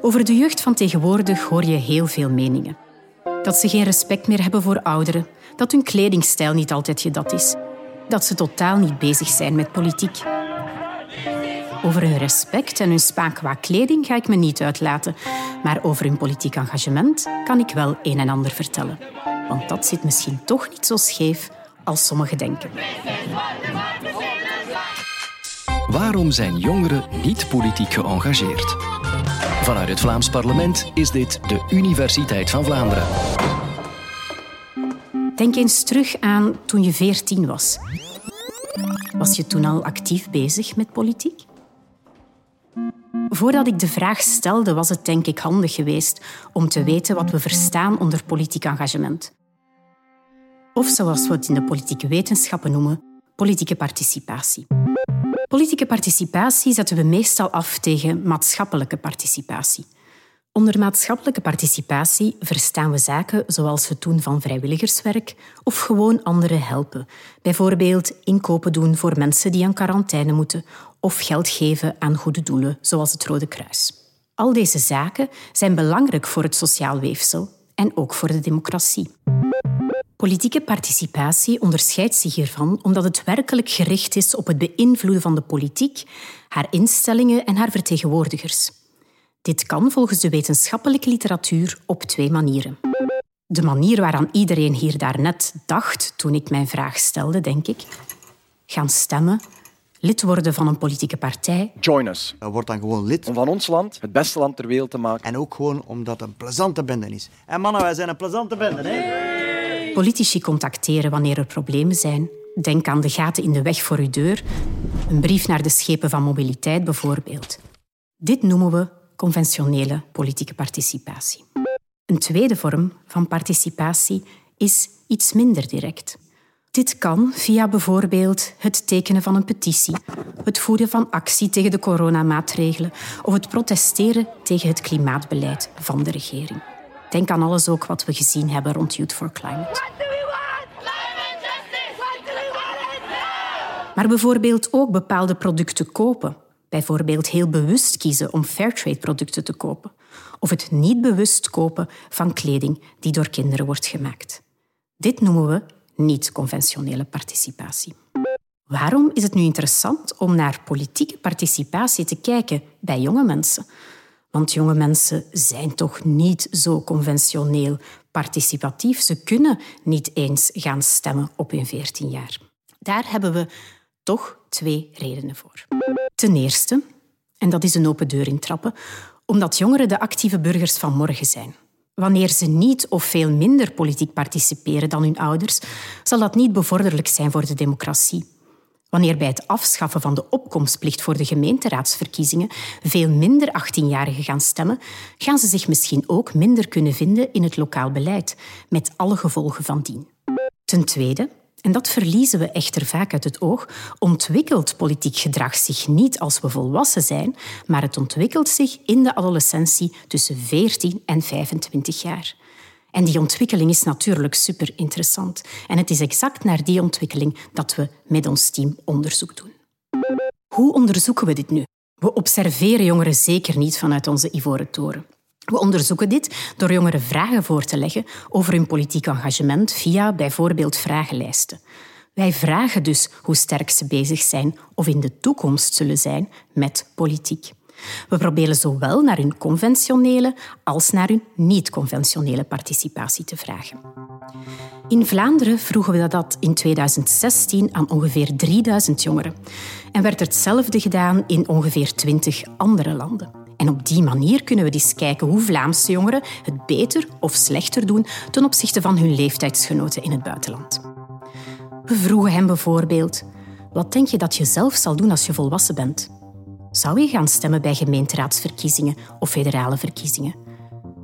Over de jeugd van tegenwoordig hoor je heel veel meningen. Dat ze geen respect meer hebben voor ouderen, dat hun kledingstijl niet altijd je dat is, dat ze totaal niet bezig zijn met politiek. Over hun respect en hun spaak qua kleding ga ik me niet uitlaten, maar over hun politiek engagement kan ik wel een en ander vertellen. Want dat zit misschien toch niet zo scheef als sommigen denken. Waarom zijn jongeren niet politiek geëngageerd? Vanuit het Vlaams parlement is dit de Universiteit van Vlaanderen. Denk eens terug aan toen je veertien was. Was je toen al actief bezig met politiek? Voordat ik de vraag stelde, was het denk ik handig geweest om te weten wat we verstaan onder politiek engagement. Of zoals we het in de politieke wetenschappen noemen, politieke participatie. Politieke participatie zetten we meestal af tegen maatschappelijke participatie. Onder maatschappelijke participatie verstaan we zaken zoals het doen van vrijwilligerswerk of gewoon anderen helpen. Bijvoorbeeld inkopen doen voor mensen die aan quarantaine moeten of geld geven aan goede doelen, zoals het Rode Kruis. Al deze zaken zijn belangrijk voor het sociaal weefsel en ook voor de democratie. Politieke participatie onderscheidt zich hiervan omdat het werkelijk gericht is op het beïnvloeden van de politiek, haar instellingen en haar vertegenwoordigers. Dit kan volgens de wetenschappelijke literatuur op twee manieren. De manier waaraan iedereen hier daarnet dacht toen ik mijn vraag stelde, denk ik. Gaan stemmen, lid worden van een politieke partij. Join us. Word dan gewoon lid. Om van ons land het beste land ter wereld te maken. En ook gewoon omdat het een plezante bende is. En mannen, wij zijn een plezante bende, hè? Politici contacteren wanneer er problemen zijn. Denk aan de gaten in de weg voor uw deur. Een brief naar de schepen van mobiliteit bijvoorbeeld. Dit noemen we conventionele politieke participatie. Een tweede vorm van participatie is iets minder direct. Dit kan via bijvoorbeeld het tekenen van een petitie, het voeren van actie tegen de coronamaatregelen of het protesteren tegen het klimaatbeleid van de regering. Denk aan alles ook wat we gezien hebben rond Youth for Climate. Maar bijvoorbeeld ook bepaalde producten kopen. Bijvoorbeeld heel bewust kiezen om fairtrade producten te kopen. Of het niet bewust kopen van kleding die door kinderen wordt gemaakt. Dit noemen we niet-conventionele participatie. Waarom is het nu interessant om naar politieke participatie te kijken bij jonge mensen? Want jonge mensen zijn toch niet zo conventioneel participatief. Ze kunnen niet eens gaan stemmen op hun 14 jaar. Daar hebben we toch twee redenen voor. Ten eerste, en dat is een open deur intrappen, omdat jongeren de actieve burgers van morgen zijn. Wanneer ze niet of veel minder politiek participeren dan hun ouders, zal dat niet bevorderlijk zijn voor de democratie. Wanneer bij het afschaffen van de opkomstplicht voor de gemeenteraadsverkiezingen veel minder 18-jarigen gaan stemmen, gaan ze zich misschien ook minder kunnen vinden in het lokaal beleid, met alle gevolgen van dien. Ten tweede, en dat verliezen we echter vaak uit het oog, ontwikkelt politiek gedrag zich niet als we volwassen zijn, maar het ontwikkelt zich in de adolescentie tussen 14 en 25 jaar. En die ontwikkeling is natuurlijk super interessant. En het is exact naar die ontwikkeling dat we met ons team onderzoek doen. Hoe onderzoeken we dit nu? We observeren jongeren zeker niet vanuit onze ivoren toren. We onderzoeken dit door jongeren vragen voor te leggen over hun politiek engagement via bijvoorbeeld vragenlijsten. Wij vragen dus hoe sterk ze bezig zijn of in de toekomst zullen zijn met politiek. We proberen zowel naar hun conventionele als naar hun niet-conventionele participatie te vragen. In Vlaanderen vroegen we dat in 2016 aan ongeveer 3000 jongeren en werd hetzelfde gedaan in ongeveer 20 andere landen. En op die manier kunnen we eens kijken hoe Vlaamse jongeren het beter of slechter doen ten opzichte van hun leeftijdsgenoten in het buitenland. We vroegen hem bijvoorbeeld: wat denk je dat je zelf zal doen als je volwassen bent? Zou je gaan stemmen bij gemeenteraadsverkiezingen of federale verkiezingen?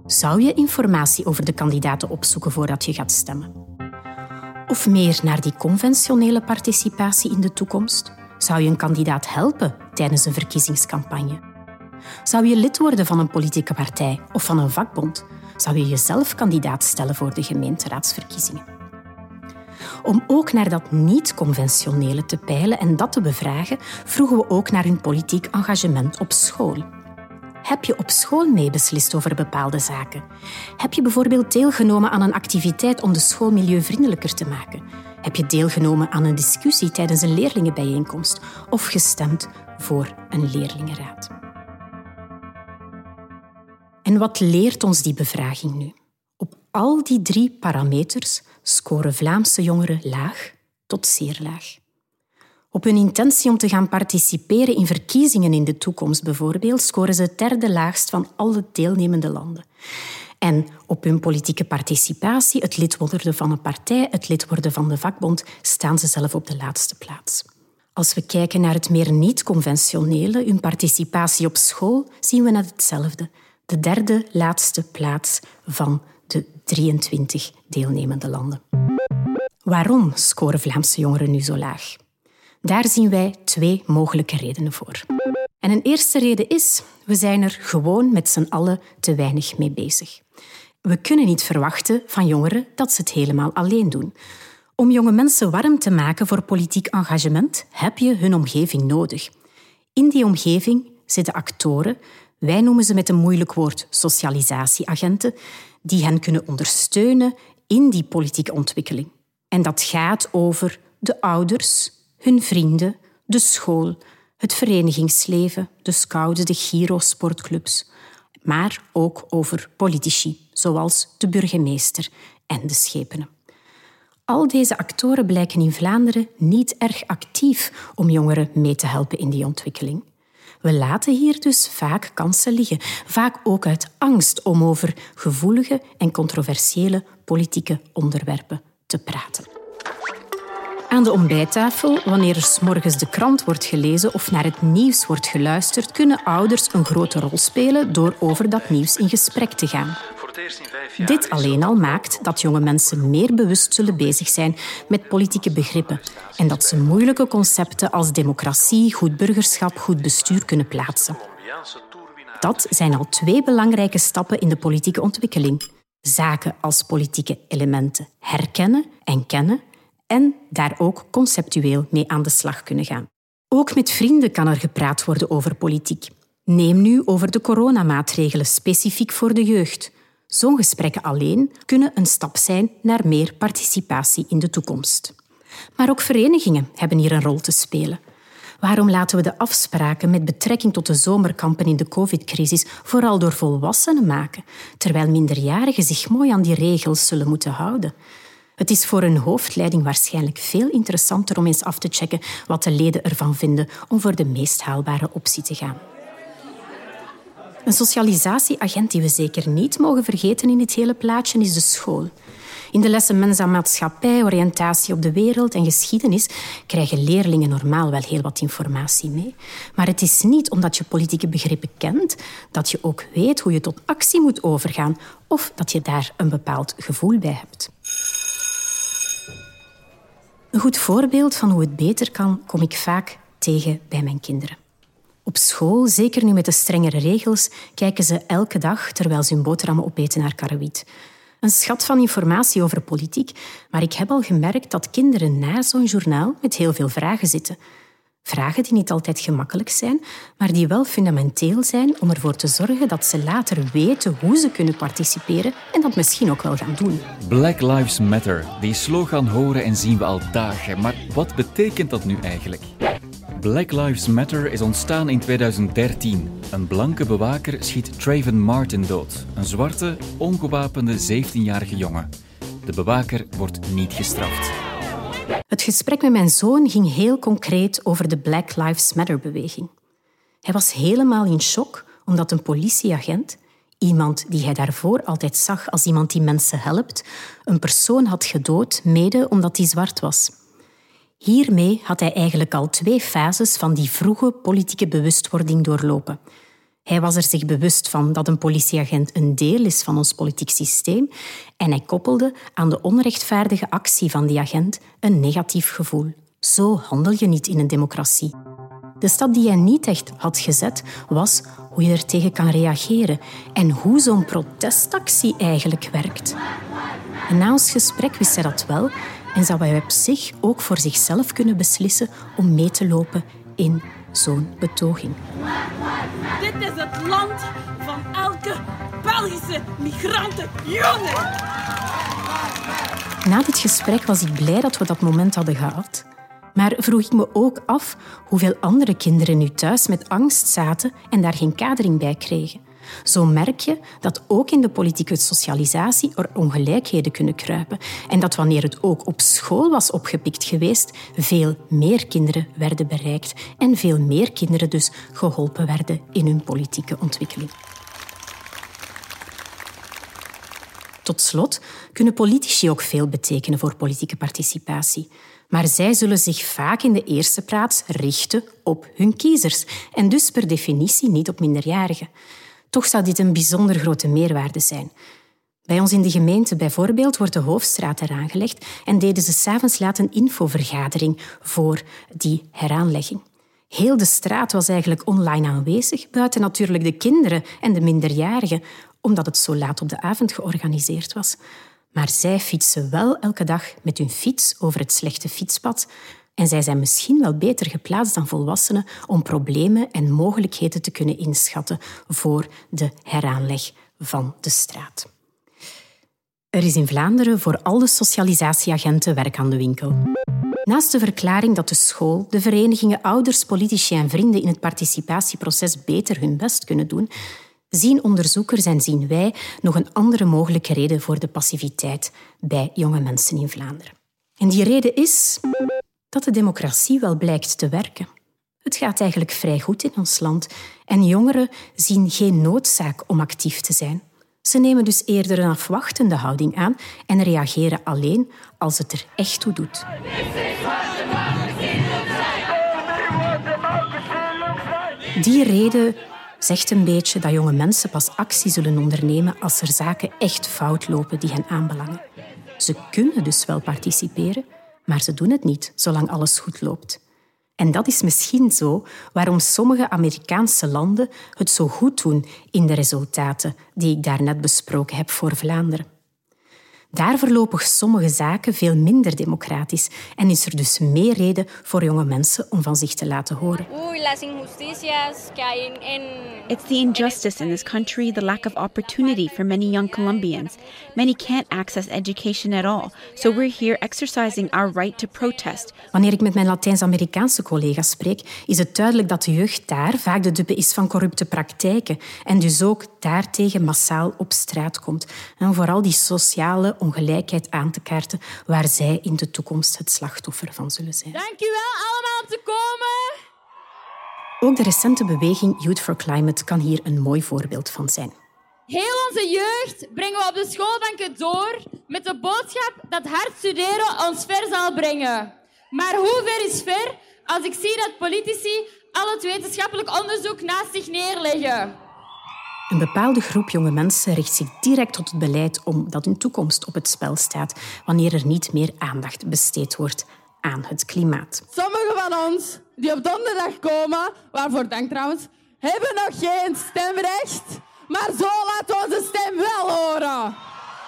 Zou je informatie over de kandidaten opzoeken voordat je gaat stemmen? Of meer naar die conventionele participatie in de toekomst? Zou je een kandidaat helpen tijdens een verkiezingscampagne? Zou je lid worden van een politieke partij of van een vakbond? Zou je jezelf kandidaat stellen voor de gemeenteraadsverkiezingen? Om ook naar dat niet-conventionele te peilen en dat te bevragen, vroegen we ook naar hun politiek engagement op school. Heb je op school meebeslist over bepaalde zaken? Heb je bijvoorbeeld deelgenomen aan een activiteit om de school milieuvriendelijker te maken? Heb je deelgenomen aan een discussie tijdens een leerlingenbijeenkomst of gestemd voor een leerlingenraad? En wat leert ons die bevraging nu? Al die drie parameters scoren Vlaamse jongeren laag tot zeer laag. Op hun intentie om te gaan participeren in verkiezingen in de toekomst bijvoorbeeld, scoren ze het derde laagst van alle deelnemende landen. En op hun politieke participatie, het lid worden van een partij, het lid worden van de vakbond, staan ze zelf op de laatste plaats. Als we kijken naar het meer niet-conventionele, hun participatie op school, zien we net hetzelfde. De derde laatste plaats van 23 deelnemende landen. Waarom scoren Vlaamse jongeren nu zo laag? Daar zien wij twee mogelijke redenen voor. En een eerste reden is, we zijn er gewoon met z'n allen te weinig mee bezig. We kunnen niet verwachten van jongeren dat ze het helemaal alleen doen. Om jonge mensen warm te maken voor politiek engagement heb je hun omgeving nodig. In die omgeving zitten actoren, wij noemen ze met een moeilijk woord socialisatieagenten, die hen kunnen ondersteunen in die politieke ontwikkeling. En dat gaat over de ouders, hun vrienden, de school, het verenigingsleven, de scouts, de Giro-sportclubs, maar ook over politici, zoals de burgemeester en de schepenen. Al deze actoren blijken in Vlaanderen niet erg actief om jongeren mee te helpen in die ontwikkeling. We laten hier dus vaak kansen liggen, vaak ook uit angst om over gevoelige en controversiële politieke onderwerpen te praten. Aan de ontbijttafel, wanneer er s morgens de krant wordt gelezen of naar het nieuws wordt geluisterd, kunnen ouders een grote rol spelen door over dat nieuws in gesprek te gaan. Dit alleen al maakt dat jonge mensen meer bewust zullen bezig zijn met politieke begrippen en dat ze moeilijke concepten als democratie, goed burgerschap, goed bestuur kunnen plaatsen. Dat zijn al twee belangrijke stappen in de politieke ontwikkeling. Zaken als politieke elementen herkennen en kennen en daar ook conceptueel mee aan de slag kunnen gaan. Ook met vrienden kan er gepraat worden over politiek. Neem nu over de coronamaatregelen specifiek voor de jeugd. Zo'n gesprekken alleen kunnen een stap zijn naar meer participatie in de toekomst. Maar ook verenigingen hebben hier een rol te spelen. Waarom laten we de afspraken met betrekking tot de zomerkampen in de covid-crisis vooral door volwassenen maken, terwijl minderjarigen zich mooi aan die regels zullen moeten houden? Het is voor een hoofdleiding waarschijnlijk veel interessanter om eens af te checken wat de leden ervan vinden om voor de meest haalbare optie te gaan. Een socialisatieagent die we zeker niet mogen vergeten in dit hele plaatje is de school. In de lessen mens aan maatschappij, oriëntatie op de wereld en geschiedenis krijgen leerlingen normaal wel heel wat informatie mee. Maar het is niet omdat je politieke begrippen kent dat je ook weet hoe je tot actie moet overgaan of dat je daar een bepaald gevoel bij hebt. Een goed voorbeeld van hoe het beter kan, kom ik vaak tegen bij mijn kinderen. Op school, zeker nu met de strengere regels, kijken ze elke dag terwijl ze hun boterhammen opeten naar karrewiet. Een schat van informatie over politiek, maar ik heb al gemerkt dat kinderen na zo'n journaal met heel veel vragen zitten. Vragen die niet altijd gemakkelijk zijn, maar die wel fundamenteel zijn om ervoor te zorgen dat ze later weten hoe ze kunnen participeren en dat misschien ook wel gaan doen. Black Lives Matter. Die slogan horen en zien we al dagen. Maar wat betekent dat nu eigenlijk? Black Lives Matter is ontstaan in 2013. Een blanke bewaker schiet Traven Martin dood, een zwarte, ongewapende 17-jarige jongen. De bewaker wordt niet gestraft. Het gesprek met mijn zoon ging heel concreet over de Black Lives Matter-beweging. Hij was helemaal in shock omdat een politieagent, iemand die hij daarvoor altijd zag als iemand die mensen helpt, een persoon had gedood mede omdat hij zwart was. Hiermee had hij eigenlijk al twee fases van die vroege politieke bewustwording doorlopen. Hij was er zich bewust van dat een politieagent een deel is van ons politiek systeem en hij koppelde aan de onrechtvaardige actie van die agent een negatief gevoel. Zo handel je niet in een democratie. De stap die hij niet echt had gezet was hoe je er tegen kan reageren en hoe zo'n protestactie eigenlijk werkt. Na ons gesprek wist hij dat wel en zou hij op zich ook voor zichzelf kunnen beslissen om mee te lopen in zo'n betoging. Dit is het land van elke Belgische migrantenjongen. Na dit gesprek was ik blij dat we dat moment hadden gehad. Maar vroeg ik me ook af hoeveel andere kinderen nu thuis met angst zaten en daar geen kadering bij kregen. Zo merk je dat ook in de politieke socialisatie er ongelijkheden kunnen kruipen en dat wanneer het ook op school was opgepikt geweest, veel meer kinderen werden bereikt en veel meer kinderen dus geholpen werden in hun politieke ontwikkeling. Tot slot kunnen politici ook veel betekenen voor politieke participatie. Maar zij zullen zich vaak in de eerste plaats richten op hun kiezers en dus per definitie niet op minderjarigen. Toch zou dit een bijzonder grote meerwaarde zijn. Bij ons in de gemeente bijvoorbeeld wordt de Hoofdstraat eraan gelegd en deden ze s'avonds laat een infovergadering voor die heraanlegging. Heel de straat was eigenlijk online aanwezig, buiten natuurlijk de kinderen en de minderjarigen, omdat het zo laat op de avond georganiseerd was. Maar zij fietsen wel elke dag met hun fiets over het slechte fietspad en zij zijn misschien wel beter geplaatst dan volwassenen om problemen en mogelijkheden te kunnen inschatten voor de heraanleg van de straat. Er is in Vlaanderen voor alle socialisatieagenten werk aan de winkel. Naast de verklaring dat de school, de verenigingen, ouders, politici en vrienden in het participatieproces beter hun best kunnen doen, zien onderzoekers en zien wij nog een andere mogelijke reden voor de passiviteit bij jonge mensen in Vlaanderen. En die reden is dat de democratie wel blijkt te werken. Het gaat eigenlijk vrij goed in ons land en jongeren zien geen noodzaak om actief te zijn. Ze nemen dus eerder een afwachtende houding aan en reageren alleen als het er echt toe doet. Die reden zegt een beetje dat jonge mensen pas actie zullen ondernemen als er zaken echt fout lopen die hen aanbelangen. Ze kunnen dus wel participeren, maar ze doen het niet zolang alles goed loopt. En dat is misschien zo waarom sommige Amerikaanse landen het zo goed doen in de resultaten die ik daarnet besproken heb voor Vlaanderen. Daar verlopen sommige zaken veel minder democratisch en is er dus meer reden voor jonge mensen om van zich te laten horen. It's the injustice in this country, the lack of opportunity for many young Colombians. Many can't access education at all, so we're here exercising our right to protest. Wanneer ik met mijn Latijns-Amerikaanse collega's spreek, is het duidelijk dat de jeugd daar vaak de dupe is van corrupte praktijken en dus ook daartegen massaal op straat komt. En vooral die sociale ongelijkheid aan te kaarten waar zij in de toekomst het slachtoffer van zullen zijn. Dank u wel allemaal om te komen. Ook de recente beweging Youth for Climate kan hier een mooi voorbeeld van zijn. Heel onze jeugd brengen we op de schoolbanken door met de boodschap dat hard studeren ons ver zal brengen. Maar hoe ver is ver als ik zie dat politici al het wetenschappelijk onderzoek naast zich neerleggen? Een bepaalde groep jonge mensen richt zich direct tot het beleid omdat hun toekomst op het spel staat wanneer er niet meer aandacht besteed wordt aan het klimaat. Sommigen van ons die op donderdag komen, waarvoor dank trouwens, hebben nog geen stemrecht. Maar zo laten onze stem wel horen.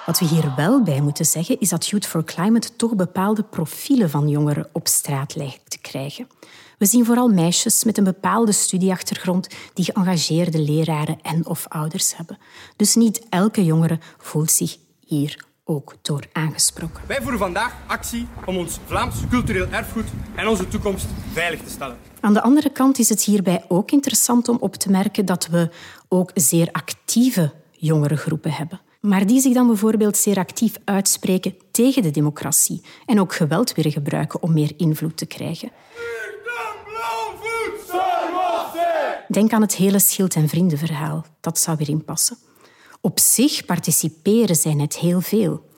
Wat we hier wel bij moeten zeggen is dat Youth for Climate toch bepaalde profielen van jongeren op straat lijkt te krijgen. We zien vooral meisjes met een bepaalde studieachtergrond die geëngageerde leraren en of ouders hebben. Dus niet elke jongere voelt zich hier ook door aangesproken. Wij voeren vandaag actie om ons Vlaams cultureel erfgoed en onze toekomst veilig te stellen. Aan de andere kant is het hierbij ook interessant om op te merken dat we ook zeer actieve jongere groepen hebben. Maar die zich dan bijvoorbeeld zeer actief uitspreken tegen de democratie en ook geweld willen gebruiken om meer invloed te krijgen. Denk aan het hele Schild- en Vriendenverhaal. Dat zou weer inpassen. Op zich participeren zij net heel veel.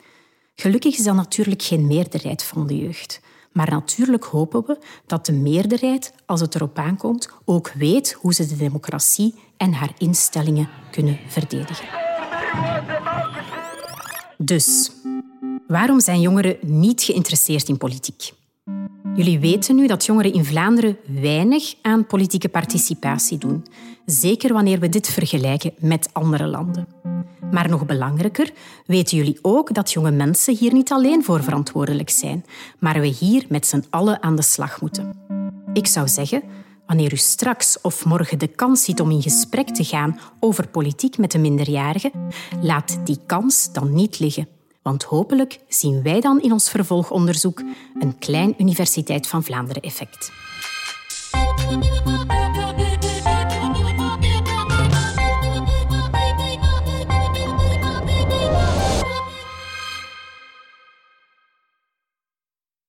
Gelukkig is dat natuurlijk geen meerderheid van de jeugd. Maar natuurlijk hopen we dat de meerderheid, als het erop aankomt, ook weet hoe ze de democratie en haar instellingen kunnen verdedigen. Dus, waarom zijn jongeren niet geïnteresseerd in politiek? Jullie weten nu dat jongeren in Vlaanderen weinig aan politieke participatie doen. Zeker wanneer we dit vergelijken met andere landen. Maar nog belangrijker, weten jullie ook dat jonge mensen hier niet alleen voor verantwoordelijk zijn, maar we hier met z'n allen aan de slag moeten. Ik zou zeggen, Wanneer u straks of morgen de kans ziet om in gesprek te gaan over politiek met de minderjarigen, laat die kans dan niet liggen. Want hopelijk zien wij dan in ons vervolgonderzoek een klein Universiteit van Vlaanderen effect.